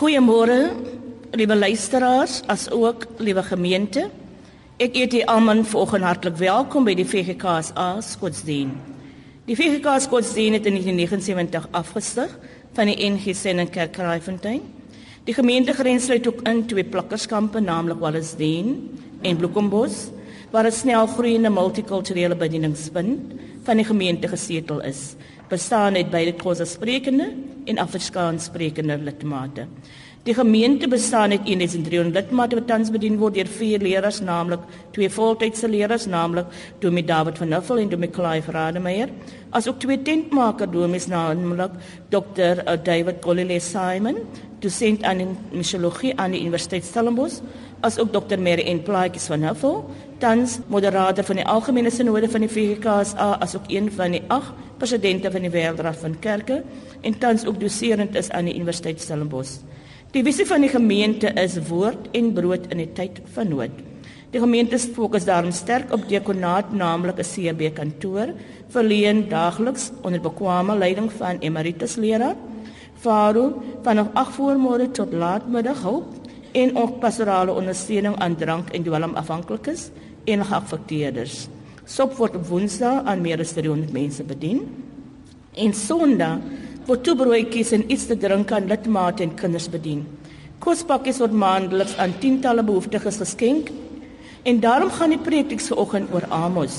Goeiemôre, liewe luisteraars, as ook liewe gemeente. Ek eet julle almal vanoggend hartlik welkom by die VGKSA Skotsdien. Die VGK Skotsdien het in 1979 afgestig van die NG Senen Kerk Kraaifontein. Die gemeentegrens sluit ook in twee plakkerskampe, naamlik Wallisdien en Bloekombos, waar 'n snelgroeiende multikulturele bedieningspunt van die gemeente gesetel is bestaan uit beide Khoisa sprekende en Afrikaans sprekende lidmate. Die gemeente bestaan uit 1300 lidmate wat tans bedien word deur vier leerders, naamlik twee voltydse leerders, naamlik Dominee David van Nuffel en Dominee Clive Rademeier, asook twee tentmaker dominees naamlik Dr. Uh, David Colile Simon, dosent aan misiologie aan die Universiteit Stellenbosch, asook Dr. Mary N. Plaatjes van Nuffel, tans moderator van die algemene sinode van die VGKSA asook een van die ag presidente van die Wêreldraad van Kerke en tans ook doserend is aan die Universiteit Stellenbosch. Die visie van die gemeente is woord en brood in die tyd van nood. Die gemeente fokus daarom sterk op diakonaat, naamlik 'n CB kantoor, verleen daagliks onder bekwame leiding van emeritus leraar Faru van 8 voormôre tot laatmiddag hulp en ook pastorale ondersteuning aan drank en dwelmafhanklikes en geaffekteerdes. Sop word op Woensdae aan meer as 300 mense bedien. En Sondag word toebroodjies en iets te drink aan lidmate en kinders bedien. Kospakkies word maandeliks aan tientalle behoeftiges geskenk. En daarom gaan die preek vanoggend oor Amos.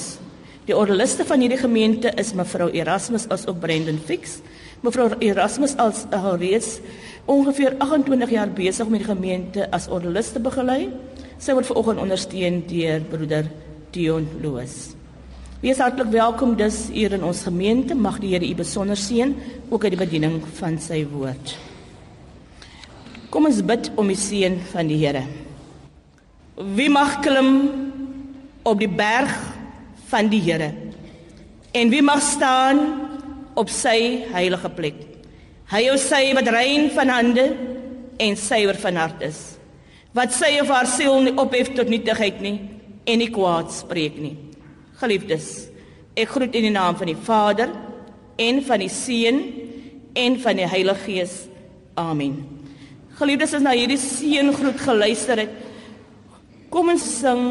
Die ordeliste van hierdie gemeente is mevrou Erasmus as ook Brendan Fix. Mevrou Erasmus as alreeds ongeveer 28 jaar besig met die gemeente as ordeliste begelei. Sy word vanoggend ondersteun deur broeder Dion Louis. Wees hartlik welkom dus hier in ons gemeente. Mag die Here u besonder seën ook uit die bediening van sy woord. Kom ons bid om die seën van die Here. Wie mag klim op die berg van die Here? En wie mag staan op sy heilige plek? Hy ou sy wat rein van hande en suiwer van hart is. Wat sy of haar siel nie ophef tot nietigheid nie en nie kwaad spreek nie. Geliefdes, ek groet in die naam van die Vader en van die Seun en van die Heilige Gees. Amen. Geliefdes, as na hierdie seëngroet geluister het, kom ons sing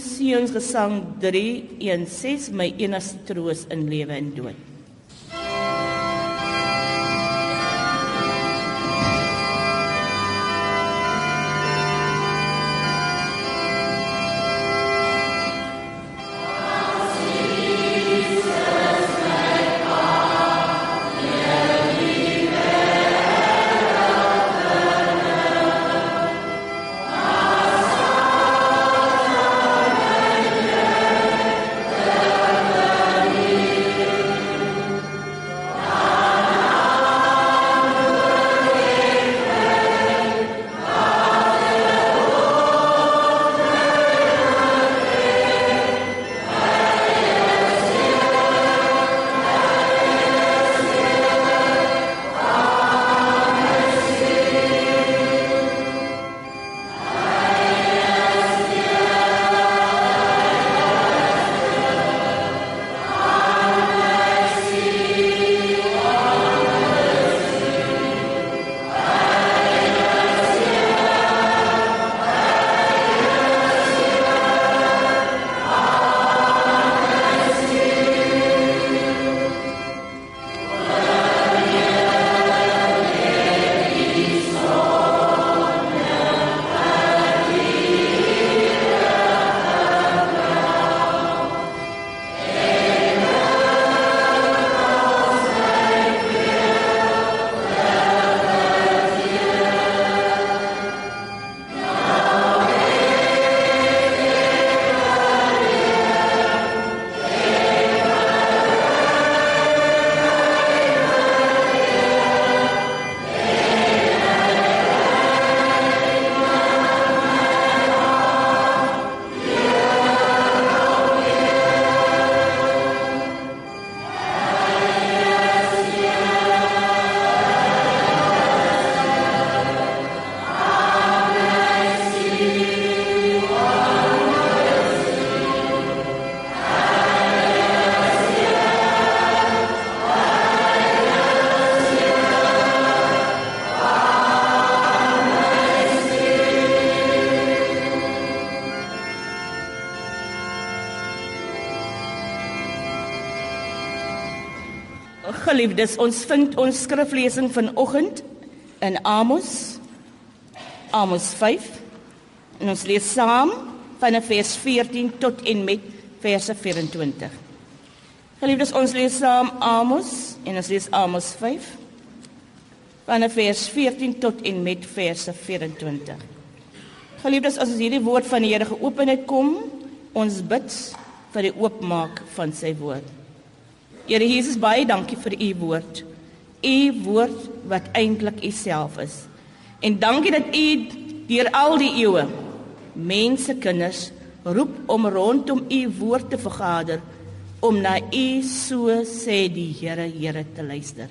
Seënsgesang 316 my enigste troos in lewe en dood. Geliefdes, ons vind ons skriflesing vanoggend in Amos Amos 5 en ons lees saam van vers 14 tot en met vers 24. Geliefdes, ons lees saam Amos en ons lees Amos 5 van vers 14 tot en met vers 24. Geliefdes, as ons hierdie woord van die Here geopen het kom, ons bid vir die oopmaak van sy woord. Here Jesus, baie dankie vir u woord. U woord wat eintlik u self is. En dankie dat u deur al die eeue mense kinders roep om rondom u woord te vergader om na u so sê die Here Here te luister.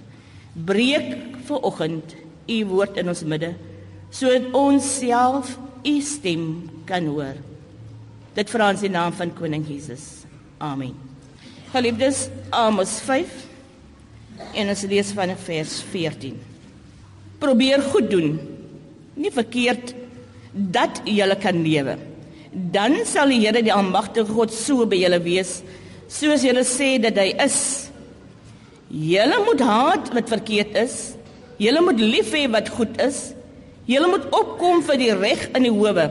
Breek vir oggend u woord in ons midde sodat ons self u stem kan hoor. Dit vra ons in naam van koning Jesus. Amen. Geliefdes, Amos 5 en ons lees van vers 14. Probeer goed doen, nie verkeerd dat jy kan lewe. Dan sal die Here die almagtige God so by julle wees soos julle sê dat hy is. Julle moet haat wat verkeerd is. Julle moet lief hê wat goed is. Julle moet opkom vir die reg in die howe.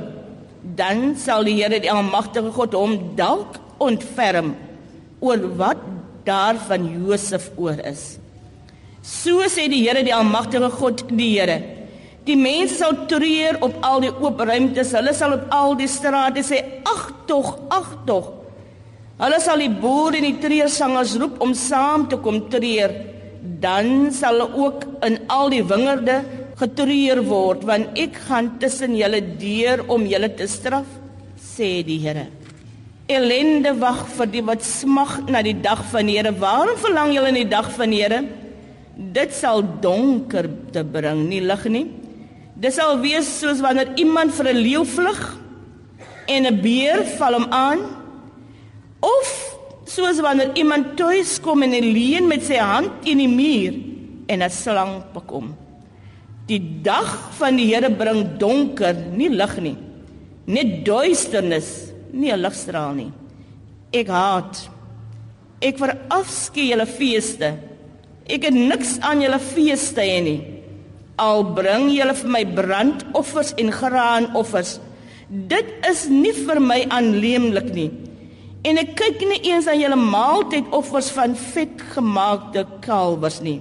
Dan sal die Here die almagtige God hom dalk ontferm oor wat daar van Josef oor is. So sê die Here die almagtige God die Here. Die mense sal treur op al die oop ruimtes. Hulle sal op al die strate sê ag tog, ag tog. Hulle sal die boere en die treursangers roep om saam te kom treur. Dan sal ook in al die wingerde getreur word want ek gaan tussen julle deur om julle te straf, sê die Here. Ellende wag vir die wat smag na die dag van die Here. Waarom verlang julle in die dag van die Here? Dit sal donker te bring, nie lig nie. Dit sal wees soos wanneer iemand vir 'n leeu vlug en 'n beer val hom aan. Of soos wanneer iemand tuis kom en leun met sy hand teen die muur en 'n slang pak hom. Die dag van die Here bring donker, nie lig nie. Net duisternis nie 'n ligstraal nie. Ek haat. Ek verafskeid julle feeste. Ek het niks aan julle feeste nie. Al bring julle vir my brandoffers en graanoffers. Dit is nie vir my aanneemlik nie. En ek kyk nie eens aan julle maaltydoffers van vetgemaakte kalwers nie.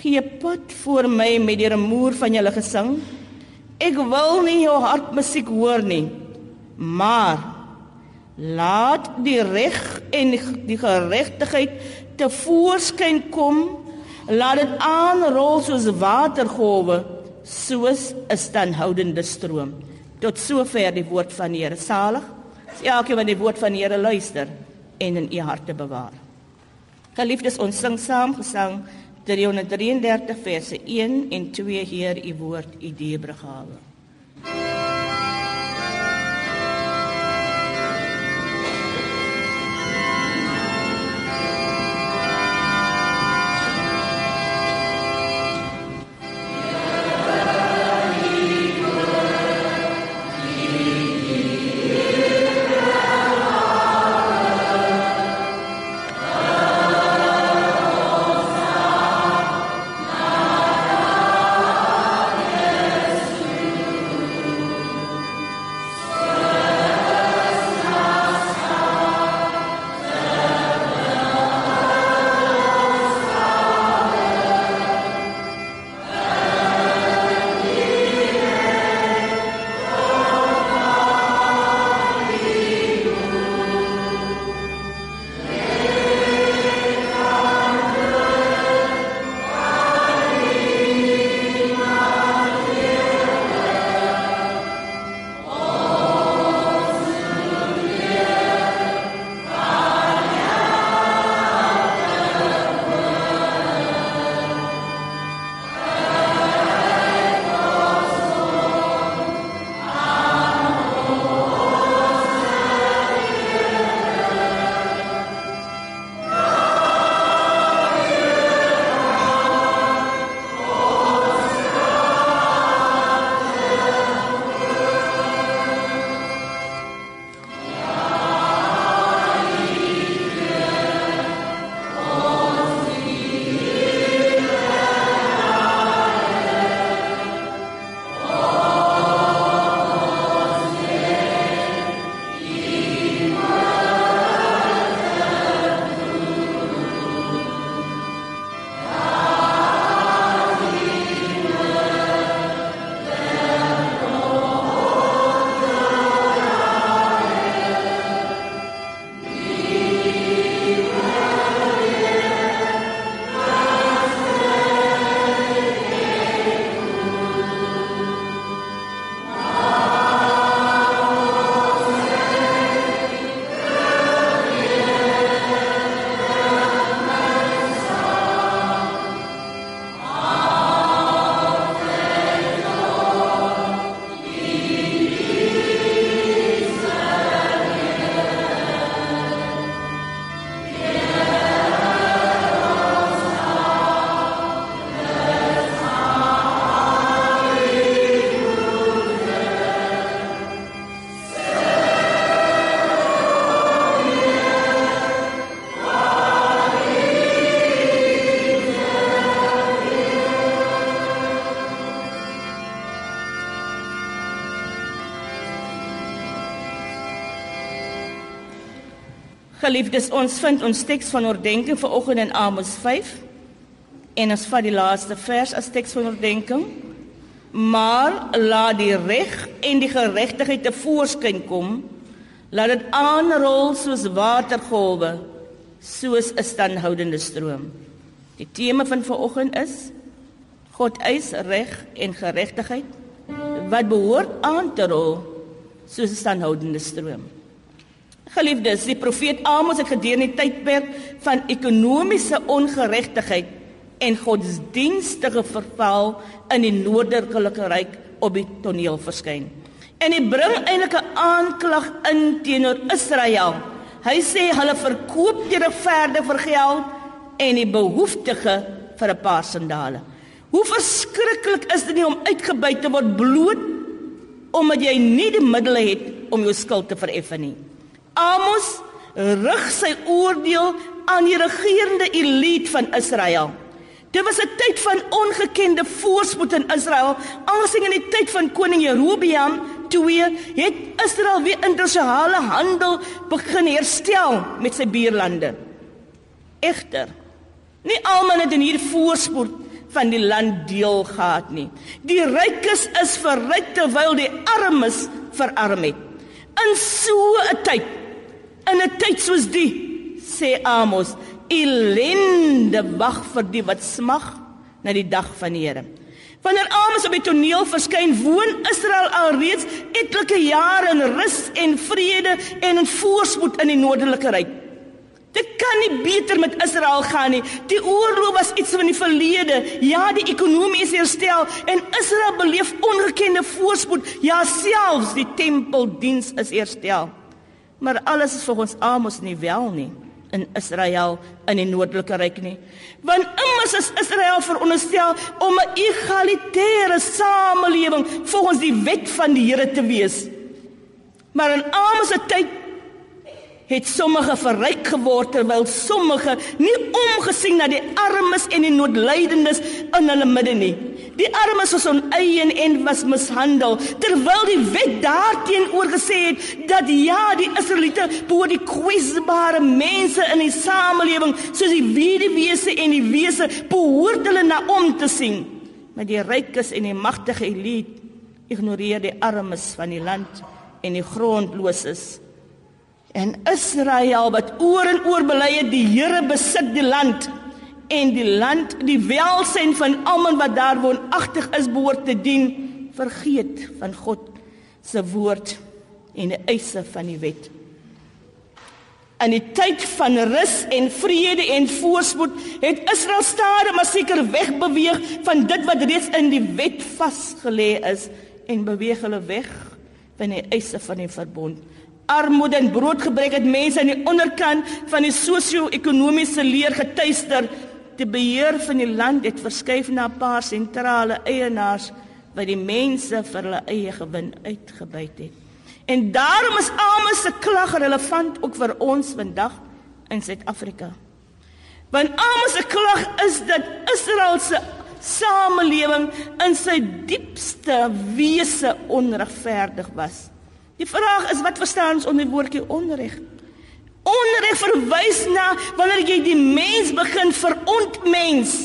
Gee pad voor my met die remoer van julle gesang. Ek wil nie jou hartmusiek hoor nie. Maar Laat die reg en die geregtigheid te voorskyn kom. Laat dit aanrol soos watergolwe, soos 'n standhoudende stroom. Tot sover die woord van die Here. Salig is elkeen wat die woord van die Here luister en in u harte bewaar. Geliefdes, ons sing saam gesang 333 verse 1 en 2 hier u woord, u diebrigade. Geliefdes, ons vind ons teks van oordeenking vanoggend in Amos 5 en ons vat die laaste vers as teks van oordeenking. Maar laat die reg en die geregtigheid te voorskyn kom. Laat dit aanrol soos watergolwe, soos 'n standhoudende stroom. Die tema van vanoggend is God eis reg en geregtigheid wat behoort aan te rol soos 'n standhoudende stroom. Geliefdes, die profeet Amos het gedurende die tydperk van ekonomiese ongeregtigheid en godsdienstige verval in die noordelike ryk op die toneel verskyn. En hy bring eintlik 'n aanklag in teenoor Israel. Hy sê hulle verkoop die regverde vir geld en die behoeftige vir 'n paar sandale. Hoe verskriklik is dit nie om uitgebuit te word bloot omdat jy nie die middele het om jou skuld te vereffen nie. Amos rig sy oordeel aan die regerende elite van Israel. Dit was 'n tyd van ongekende voorspoed in Israel, aangesien in die tyd van koning Jerobeam toe het Israel weer internasionale handel begin herstel met sy buurlande. Egter, nie almal het in hierdie voorspoed van die land deel gehad nie. Die rykes is verryk terwyl die armes verarm het. In so 'n tyd In 'n tyd soos die, sê Amos, elende wag vir die wat smag na die dag van die Here. Wanneer Amos op die toneel verskyn, woon Israel alreeds etlike jare in rus en vrede en in voorspoed in die noordelike ryk. Dit kan nie beter met Israel gaan nie. Die oorlog was iets van die verlede. Ja, die ekonomie is herstel en Israel beleef ongekende voorspoed. Ja, selfs die tempeldiens is herstel. Maar alles is volgens Amos nie wel nie in Israel in die noordelike ryk nie. Want immers is Israel veronderstel om 'n egalitaire samelewing volgens die wet van die Here te wees. Maar in Amos se tyd het sommige verryk geword terwyl sommige nie omgesien na die armes en die noodlydendes in hulle midde nie. Die armes was oneien en was mishandel terwyl die wet daarteenoor gesê het dat ja, die Israeliete behoort die kwesbare mense in die samelewing soos die weduweese en die wese behoort hulle na om te sien. Maar die rykes en die magtige elite ignoreer die armes van die land en die grondloses. En Israel wat oor en oor bely het die Here besit die land en die land die welsyn van almal wat daar woonagtig is behoort te dien vergeet van God se woord en die eise van die wet. In die tyd van rus en vrede en voorspoed het Israel stade maar seker wegbeweeg van dit wat reeds in die wet vasgelê is en beweeg hulle weg van die eise van die verbond. Armoede en broodgebrek het mense aan die onderkant van die sosio-ekonomiese leer getuister die beheer van die land het verskuif na 'n paar sentrale eienaars wat die mense vir hulle eie gewin uitgebuit het. En daarom is Amos se klag relevant ook vir ons vandag in Suid-Afrika. Want Amos se klag is dat Israel se samelewing in sy diepste wese onregverdig was. Die vraag is wat verstaan ons onder die woordjie onreg? Onreg verwys na wanneer jy die mens begin verontmens.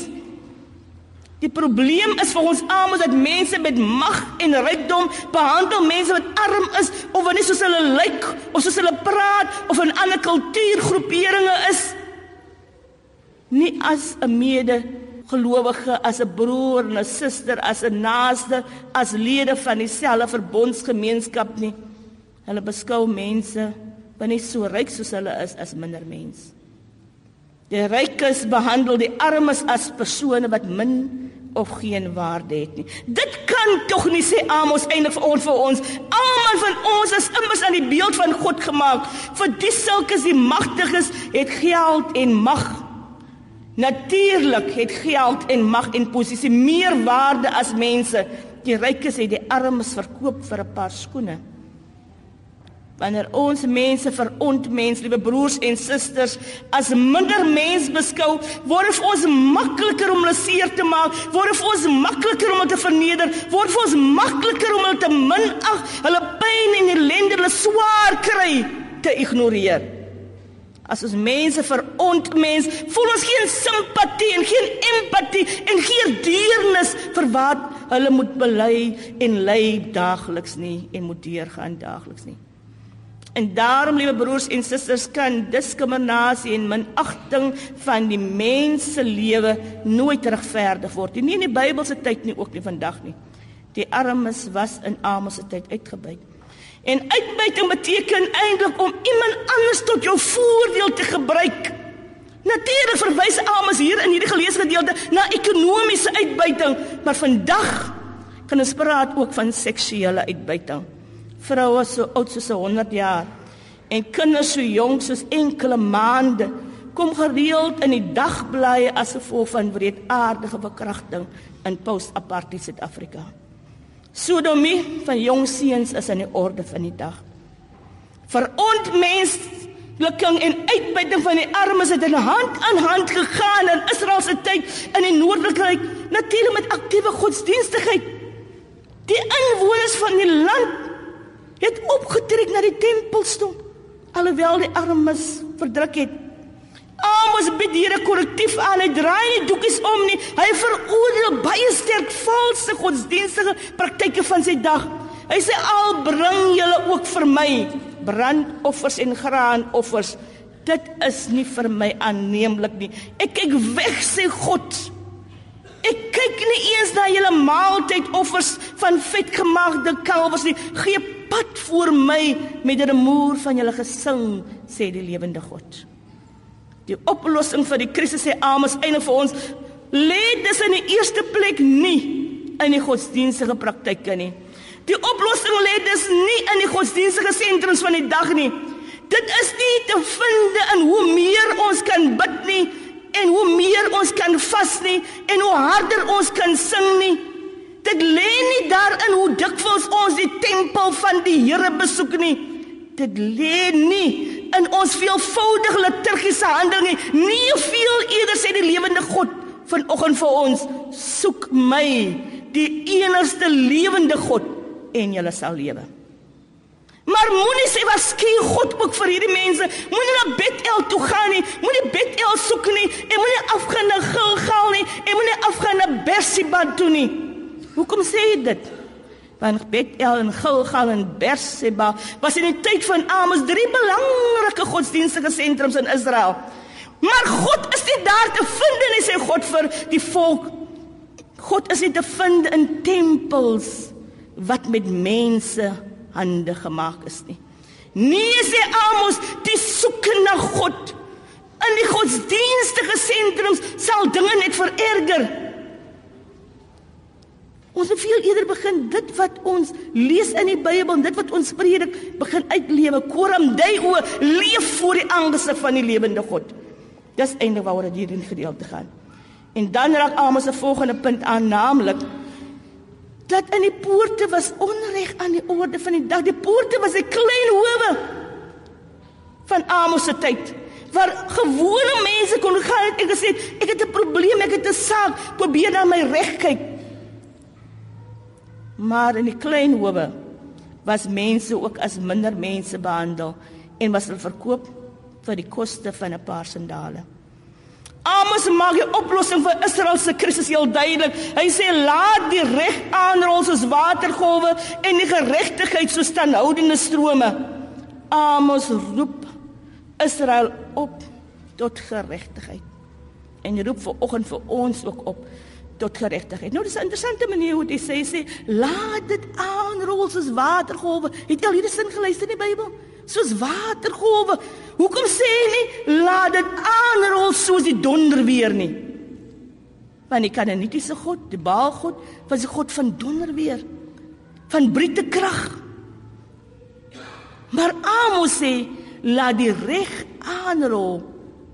Die probleem is vir ons almal dat mense met mag en rykdom behandel mense wat arm is of wanneer soos hulle lyk of soos hulle praat of 'n ander kultuurgroeperinge is nie as 'n mede gelowige as 'n broer en 'n suster as 'n naaste as lede van dieselfde verbondsgemeenskap nie. Hulle beskou mense wat nie so ryk soos hulle is as minder mens. Die rykes behandel die armes as persone wat min of geen waarde het nie. Dit kan tog nie sê Amos eindig vir ons vir ons. Almal van ons is immers aan die beeld van God gemaak. Vir dis sulkes die magtiges het geld en mag. Natuurlik het geld en mag en posisie meer waarde as mense. Die rykes het die armes verkoop vir 'n paar skoene. Wanneer ons mense verontmens, liewe broers en susters, as minder mens beskou, word vir ons makliker om hulle seer te maak, word vir ons makliker om hulle te verneder, word vir ons makliker om hulle te minag, hulle pyn en ellende, hulle swaar kry te ignoreer. As ons mense verontmens, voel ons geen simpatie en geen empatie en geen deernis vir wat hulle moet bely en ly daagliks nie en moet deurgaan daagliks nie. En daarom, liewe broers en susters, kan diskriminasie en minagting van die mens se lewe nooit regverdig word nie. Nie in die Bybelse tyd nie, ook nie vandag nie. Die armes was in Amos se tyd uitgebuit. En uitbuiting beteken eintlik om iemand anders tot jou voordeel te gebruik. Natuurlik verwys Amos hier in hierdie geleesde gedeelte na ekonomiese uitbuiting, maar vandag kan ons praat ook van seksuele uitbuiting. Vroue so oud soos 100 jaar en kinders so jonk soos enkele maande kom gereeld in die dagblaaie as gevolg van wreedaardige verkrachting in post-apartheid Suid-Afrika. Sodomie van jong seuns is aan die orde van die dag. Vir ontmensliking en uitbuiting van die armes het in hand aan hand gegaan in Israel se tyd in die noordelike natuurlik met aktiewe godsdienstigheid. Die inwoners van die land het opgetrek na die tempels toe, alhoewel die armes verdruk het. Amos bied hier 'n korrektief aan. Hy draai nie doekies om nie. Hy veroordeel baie sterk valse godsdienstige praktyke van sy dag. Hy sê al bring julle ook vir my brandoffers en graanoffers. Dit is nie vir my aanneemlik nie. Ek kyk weg sê God. Ek kyk nie eens na julle maaltydoffers van vetgemaakte kalwers nie. Gee pad voor my met die remoer van julle gesing, sê die lewende God. Die oplossing vir die krisis sê Amos einde vir ons lê dis in die eerste plek nie in die godsdienstige praktyke nie. Die oplossing lê dis nie in die godsdienstige sentrums van die dag nie. Dit is nie te vind in hoe meer ons kan bid nie en hoe meer ons kan vas nie en hoe harder ons kan sing nie. Dit lê nie daarin hoe dikwels ons die tempel van die Here besoek nie. Dit lê nie in ons veelvoudige liturgiese handelinge nie. Veel eerder sê die lewende God vanoggend vir ons soek my die enigste lewende God en jy sal lewe. Maar moenie sê wat skei God ook vir hierdie mense? Moenie na Bethel toe gaan nie. Moenie Bethel soek nie. En moenie afgaan na Gilgal nie. En moenie afgaan na Berseba toe nie hoekom sê jy dit want Bethel en Gilgal en Berseba was in die tyd van Amos drie belangrike godsdienstige sentrums in Israel. Maar God is nie daar te vind nie, sê God vir die volk. God is nie te vind in tempels wat met mense hande gemaak is nie. Nee sê Amos, die soek na God in die godsdienstige sentrums sal dinge net vererger. Ons moet veel eerder begin dit wat ons lees in die Bybel, dit wat ons predik, begin uitlewe. Koram dei o leef voor die aangesig van die lewende God. Dis eintlik waaroor dit hierdie gedeelte gaan. En dan raak Amos se volgende punt aan, naamlik dat in die poorte was onreg aan die orde van die dag. Die poorte was 'n klein howe van Amos se tyd waar gewone mense kon gaan en gesê ek het 'n probleem, ek het 'n saak, probeer na my reg kyk. Maar in die klein howe was mense ook as minder mense behandel en was hulle verkoop vir die koste van 'n paar sandale. Amos maak die oplossing vir Israel se krisis heel duidelik. Hy sê laat die reg aanrol soos watergolwe en die geregtigheid soos standhoudende strome. Amos roep Israel op tot geregtigheid. En roep vir oggend vir ons ook op tot geregtigheid. Nou dis 'n interessante manier hoe dit sê sê laat dit aanrol soos watergolwe. Het jy al hierdie sin geluister in die Bybel? Soos watergolwe. Hoekom sê hy nie laat dit aanrol soos die donder weer nie? Want die Kanaanitiese God, die Baal God, was die God van donder weer. Van brute krag. Maar Amos sê laat die reg aanrol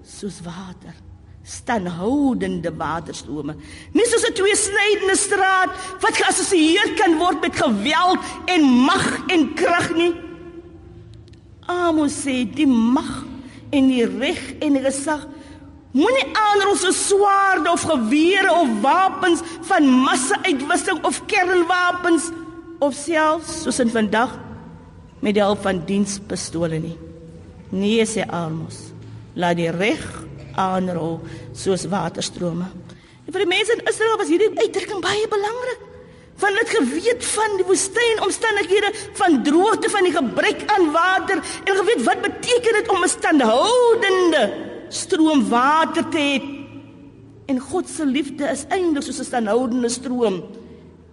soos water standhoudende waterstrome. Nie soos 'n tweesnydende straat wat geassosieer kan word met geweld en mag en krag nie. Amos sê die mag en die reg en die gesag moenie aanrol so swaarde of gewere of wapens van massa-uitwissing of kernwapens of selfs soos in vandag met die hulp van dienspistole nie. Nee sê Amos. laat die reg aanrol soos waterstrome. En vir die mense in Israel was hierdie uitdrukking baie belangrik. Van dit geweet van die woestynomstandighede, van droogte, van die gebrek aan water en geweet wat beteken dit om 'n standhoudende stroom water te hê. En God se liefde is eintlik soos 'n standhoudende stroom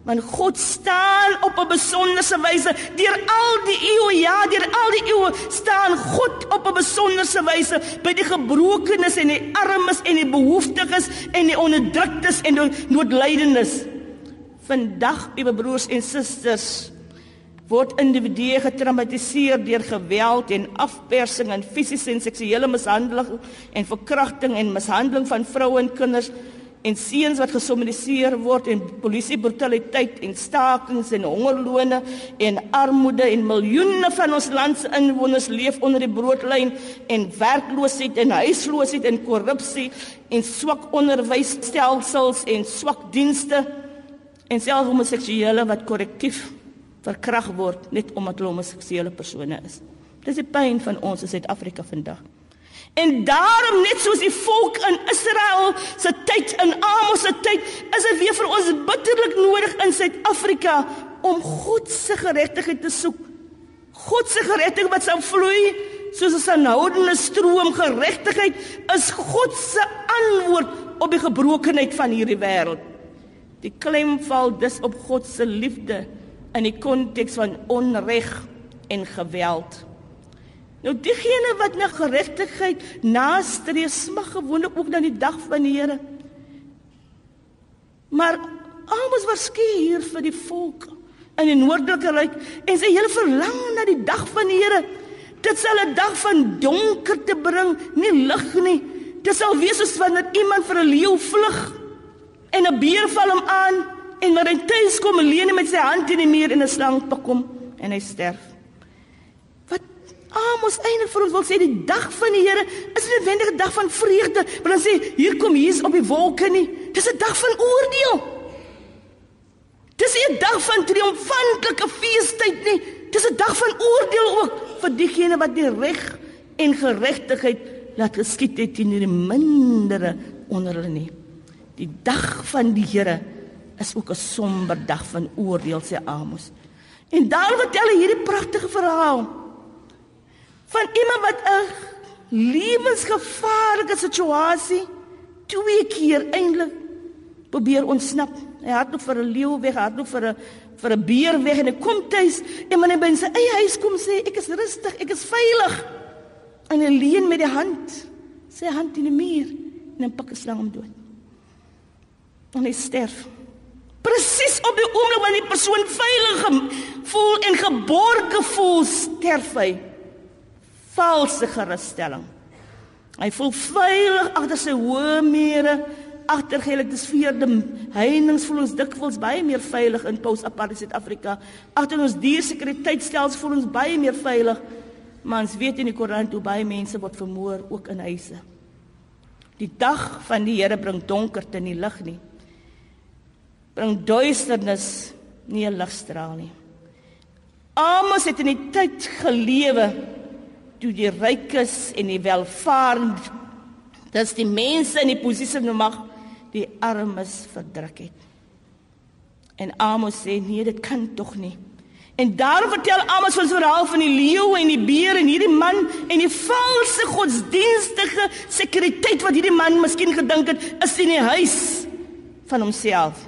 Want God staan op 'n besonderse wyse deur al die eeue, ja, deur al die eeue staan God op 'n besonderse wyse by die gebrokenes en die armes en die behoeftiges en die onderdruktes en die noodlydendes. Vandag, uwe broers en susters, word individue getraumatiseer deur geweld en afpersing en fisiese en seksuele mishandeling en verkrachting en mishandeling van vroue en kinders en seuns wat gesommuniseer word en polisie brutaliteit en stakings en hongerlone en armoede en miljoene van ons land se inwoners leef onder die broodlyn en werkloosheid en huisloosheid en korrupsie en swak onderwysstelsels en swak dienste en selfs homoseksuele wat korrektief verkrag word net omdat hulle homoseksuele persone is. Dis die pyn van ons in Suid-Afrika vandag. En daarom net soos die volk in Israel se tyd in Amos se tyd, is dit weer vir ons bitterlik nodig in Suid-Afrika om God se geregtigheid te soek. God se geregtigheid wat sou vloei soos 'n aanhoudende stroom geregtigheid is God se antwoord op die gebrokenheid van hierdie wêreld. Die klem val dus op God se liefde in die konteks van onreg en geweld. Nou diegene wat na geregtigheid nastreef, smag gewoonlik ook na die dag van die Here. Maar almal was skeer vir die volk in die noordelike ryk en sy hele verlang na die dag van die Here. Dit sal 'n dag van donker te bring, nie lig nie. Dit sal wees soos wanneer iemand vir 'n leeu vlug en 'n beer val hom aan en wanneer hy tuis kom, lê hy met sy hand in die muur en 'n slang pak hom en hy sterf. Amos eintlik vir ons wil sê die dag van die Here is 'n noodwendige dag van vreugde. Want dan sê hier kom Jesus op die wolke nie. Dis 'n dag van oordeel. Dis nie 'n dag van triomfantelike feestyd nie. Dis 'n dag van oordeel ook vir diegene wat die reg en geregtigheid laat geskied het teen die mindere onder hulle nie. Die dag van die Here is ook 'n somber dag van oordeel sê Amos. En daar vertel hy hierdie pragtige verhaal van iemand wat 'n lewensgevaarlike situasie twee keer eintlik probeer ontsnap. Hy het nog vir 'n leeu weg, het nog vir 'n vir 'n beer weg en hy kom tuis en wanneer hy by sy eie huis kom sê ek is rustig, ek is veilig. En hy leun met die hand, sy hand in die muur en 'n pak slang om dood. En hy sterf. Presies op die oomblik wanneer die persoon veilig voel en geborge voel, sterf hy valse gerusstelling. Hy voel veilig agter sy hoë mure, agter geliktes vierde heininge voel ons dikwels baie meer veilig in post-apartheid Suid-Afrika. Agter ons diersekuriteitstelsels voel ons baie meer veilig. Maar ons weet in die Koran hoe baie mense word vermoor ook in huise. Die dag van die Here bring donkerte in die lig nie. Bring duisternis nie 'n ligstraal nie. Amos het in die tyd gelewe toe die rykes en die welvarend dis die mense in die posisie van mag die armes verdruk het. En Amos sê nee, dit kan tog nie. En daarom vertel Amos 'n verhaal van die leeu en die beer en hierdie man en die valse godsdienstige sekuriteit wat hierdie man miskien gedink het is in die huis van homself.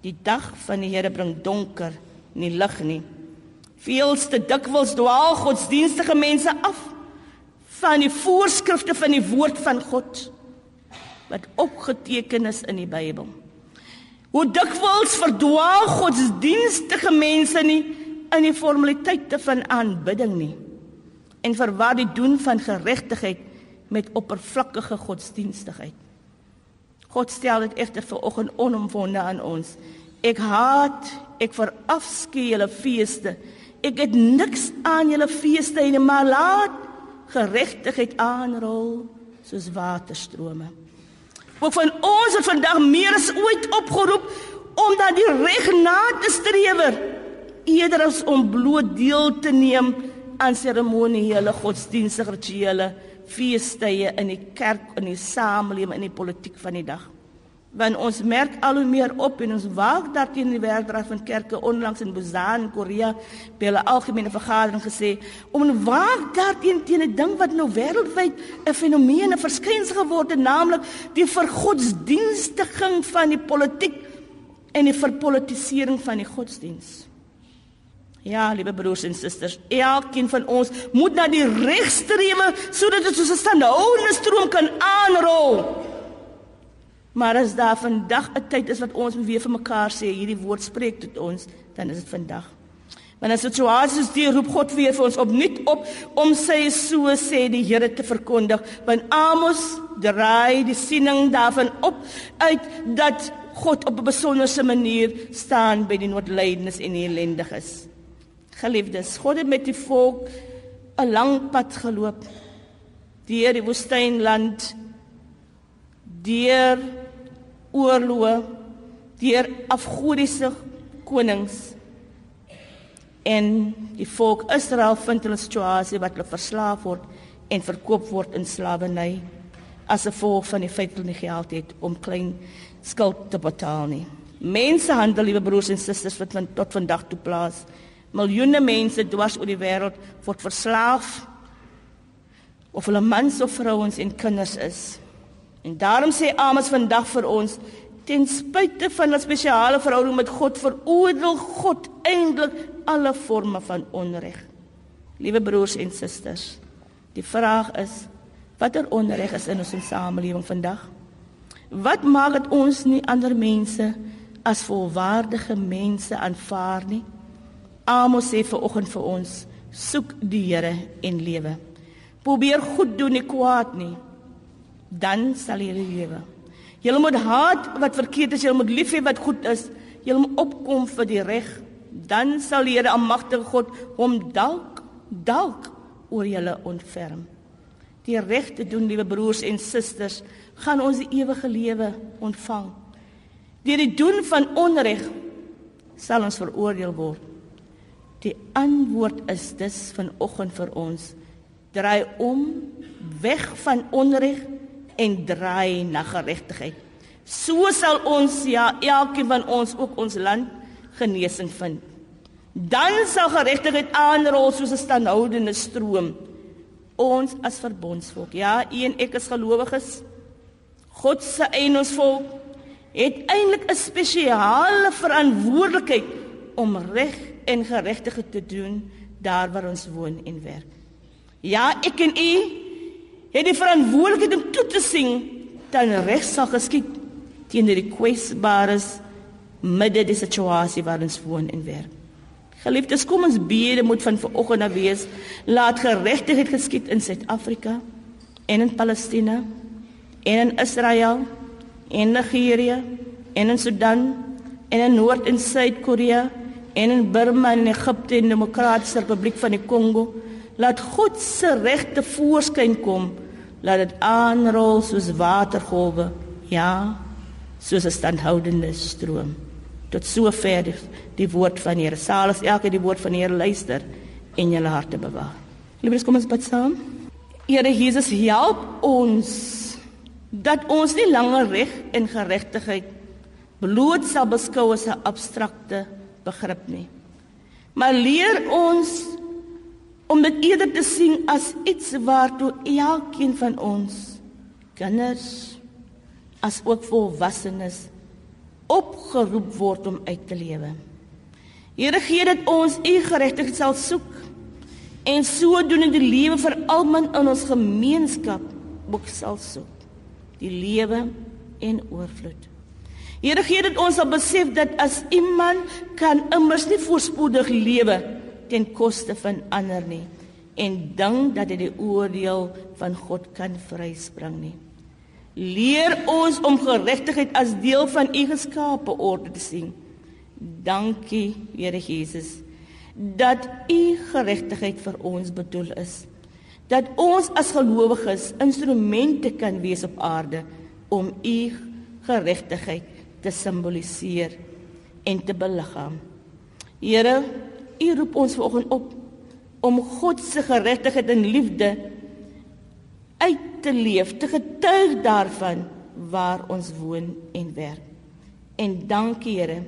Die dag van die Here bring donker, nie lig nie. Veelste dikwels dwaal godsdienstige mense af van die voorskrifte van die woord van God wat opgeteken is in die Bybel. Hoe dikwels verdwaal godsdienstige mense nie in die formaliteite van aanbidding nie en verwar die doen van geregtigheid met oppervlakkige godsdienstigheid. God stel dit egter vir oggend onomwonde aan ons. Ek haat, ek verafskuw julle feeste Ek het niks aan julle feeste en maar laat geregtigheid aanrol soos waterstrome. Ook van ons het vandag meer as ooit opgeroep om dan die reg na te streef eerder as om bloot deel te neem aan seremoniele godsdienstige rituele feestydde in die kerk, in die samelewing, in die politiek van die dag. Want ons merk al hoe meer op en ons waak daarteen die werkdraad van kerke onlangs in Busan, Korea, by hulle algemene vergadering gesê om waak daarteen teen 'n ding wat nou wêreldwyd 'n fenomeen, 'n verskynsel geword het, naamlik die vergodsdienstiging van die politiek en die verpolitisering van die godsdiens. Ja, liewe broers en susters, elkeen van ons moet na die reg streef sodat dit soos 'n standhoudende stroom kan aanrol. Maar as daar vandag 'n tyd is wat ons weer vir mekaar sê, hierdie woord spreek tot ons, dan is dit vandag. Want as situasies die roep God weer vir ons opnuut op om sy so sê die Here te verkondig, want Amos draai die siening daarvan op uit dat God op 'n besonderse manier staan by die noodlydendes en die ellendiges. Geliefdes, God het met die volk 'n lang pad geloop deur die woestynland deur oorloë deur afgodiese konings en die volk Israel vind hulle situasie wat hulle verslaaf word en verkoop word in slawerny as 'n gevolg van die feit hulle nie geld het om klein skuld te betaal nie. Mensehandel, liewe broers en susters, wat tot vandag toe plaas. Miljoene mense dwars oor die wêreld word verslaaf of hulle mans of vrouens en kinders is. En daarom sê Amos vandag vir ons ten spyte van 'n spesiale verhouding met God veroordeel God eintlik alle forme van onreg. Liewe broers en susters, die vraag is watter onreg is in ons samelewing vandag? Wat maak dit ons nie ander mense as volwaardige mense aanvaar nie? Amos sê vir oggend vir ons, soek die Here en lewe. Probeer goed doen nie kwaad nie dan sal jy lewe. Jy moet haat wat verkeerd is, jy moet lief hê wat goed is. Jy moet opkom vir die reg, dan sal die Here almagtige God hom dalk dalk oor julle ontferm. Die reg te doen, liewe broers en susters, gaan ons die ewige lewe ontvang. Deur die doen van onreg sal ons veroordeel word. Die antwoord is dus vanoggend vir ons: draai om weg van onreg en draai na geregtigheid. So sal ons ja elkeen van ons ook ons land genesing vind. Dan sal geregtigheid aanrol soos 'n standhoudende stroom. Ons as verbondsvolk, ja, u en ek as gelowiges, God se eienaamsvolk het eintlik 'n spesiale verantwoordelikheid om reg en geregtigheid te doen daar waar ons woon en werk. Ja, ek en u het die verantwoordelikheid om toe te sien dat reg sal geskied teenoor die kwesbares midde die situasie waarin ons woon en werk. Geliefdes, kom ons bede moet van vanoggend af wees, laat geregtigheid geskied in Suid-Afrika en in Palestina en in Israel en Nigerië en in Sudan en in Noord en Suid-Korea en in Burma en Egipte en Demokratiese Republiek van die Kongo. Laat God se regte voorskyn kom. Laat dit aanrol soos watergolwe ja soos 'n standhoudende stroom. Tot sover die, die woord van die Here. Sal as elke die woord van die Here luister en julle harte bewaar. Liefes kom ons bid saam. Here Jesus help ons dat ons nie langer reg en geregtigheid bloot sal beskou as 'n abstrakte begrip nie maar leer ons om dit eerder te sien as iets waartoe elkeen van ons kinders as ook volwassenes opgeroep word om uit te lewe. Here gee dat ons u geregtigheid sal soek en sodoende die lewe vir almal in ons gemeenskap ook sal soek. Die lewe en oorvloed. Here gee dat ons sal besef dat as iemand kan immers nie voorspoedig lewe nie ten koste van ander nie en dink dat dit die oordeel van God kan vryspring nie. Leer ons om geregtigheid as deel van u geskape orde te sien. Dankie, Here Jesus, dat u geregtigheid vir ons bedoel is. Dat ons as gelowiges instrumente kan wees op aarde om u geregtigheid te simboliseer en te beliggaam. Here, U roep ons vanoggend op om God se geregtigheid en liefde uit te leef, te getuig daarvan waar ons woon en werk. En dankie Here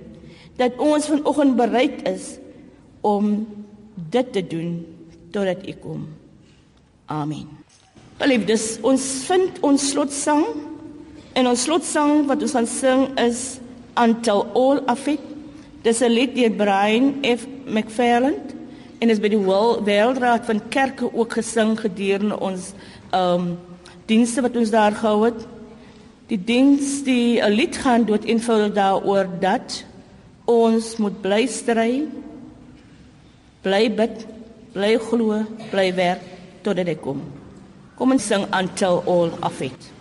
dat ons vanoggend bereid is om dit te doen totdat U kom. Amen. Geliefdes, ons vind ons slotsang en ons slotsang wat ons gaan sing is Until All Are Fit. Dis 'n lied deur Brian F McFarland en is by die Wêreldraad van Kerke ook gesing gedurende ons ehm um, dienste wat ons daar gehou het. Die diens die 'n lied gaan dood eenvoudig daaroor dat ons moet bly stry, bly bid, bly glo, bly werk totdat hy kom. Kom ons sing until all of it.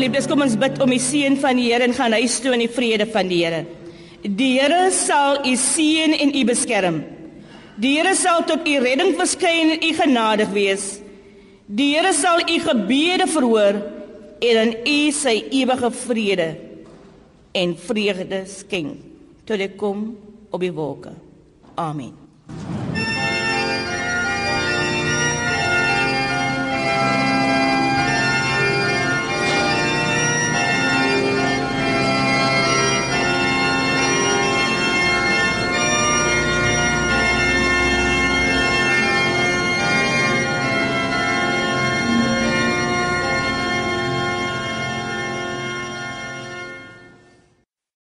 Geliefdes, kom ons bid om die seën van die Here en gaan huis toe in die vrede van die Here. Die Here sal u seën en u beskerm. Die Here sal tot u redding verskyn en u genadig wees. Die Here sal u gebede verhoor en in u sy ewige vrede en vreugde skenk tot ek kom op die wolke. Amen.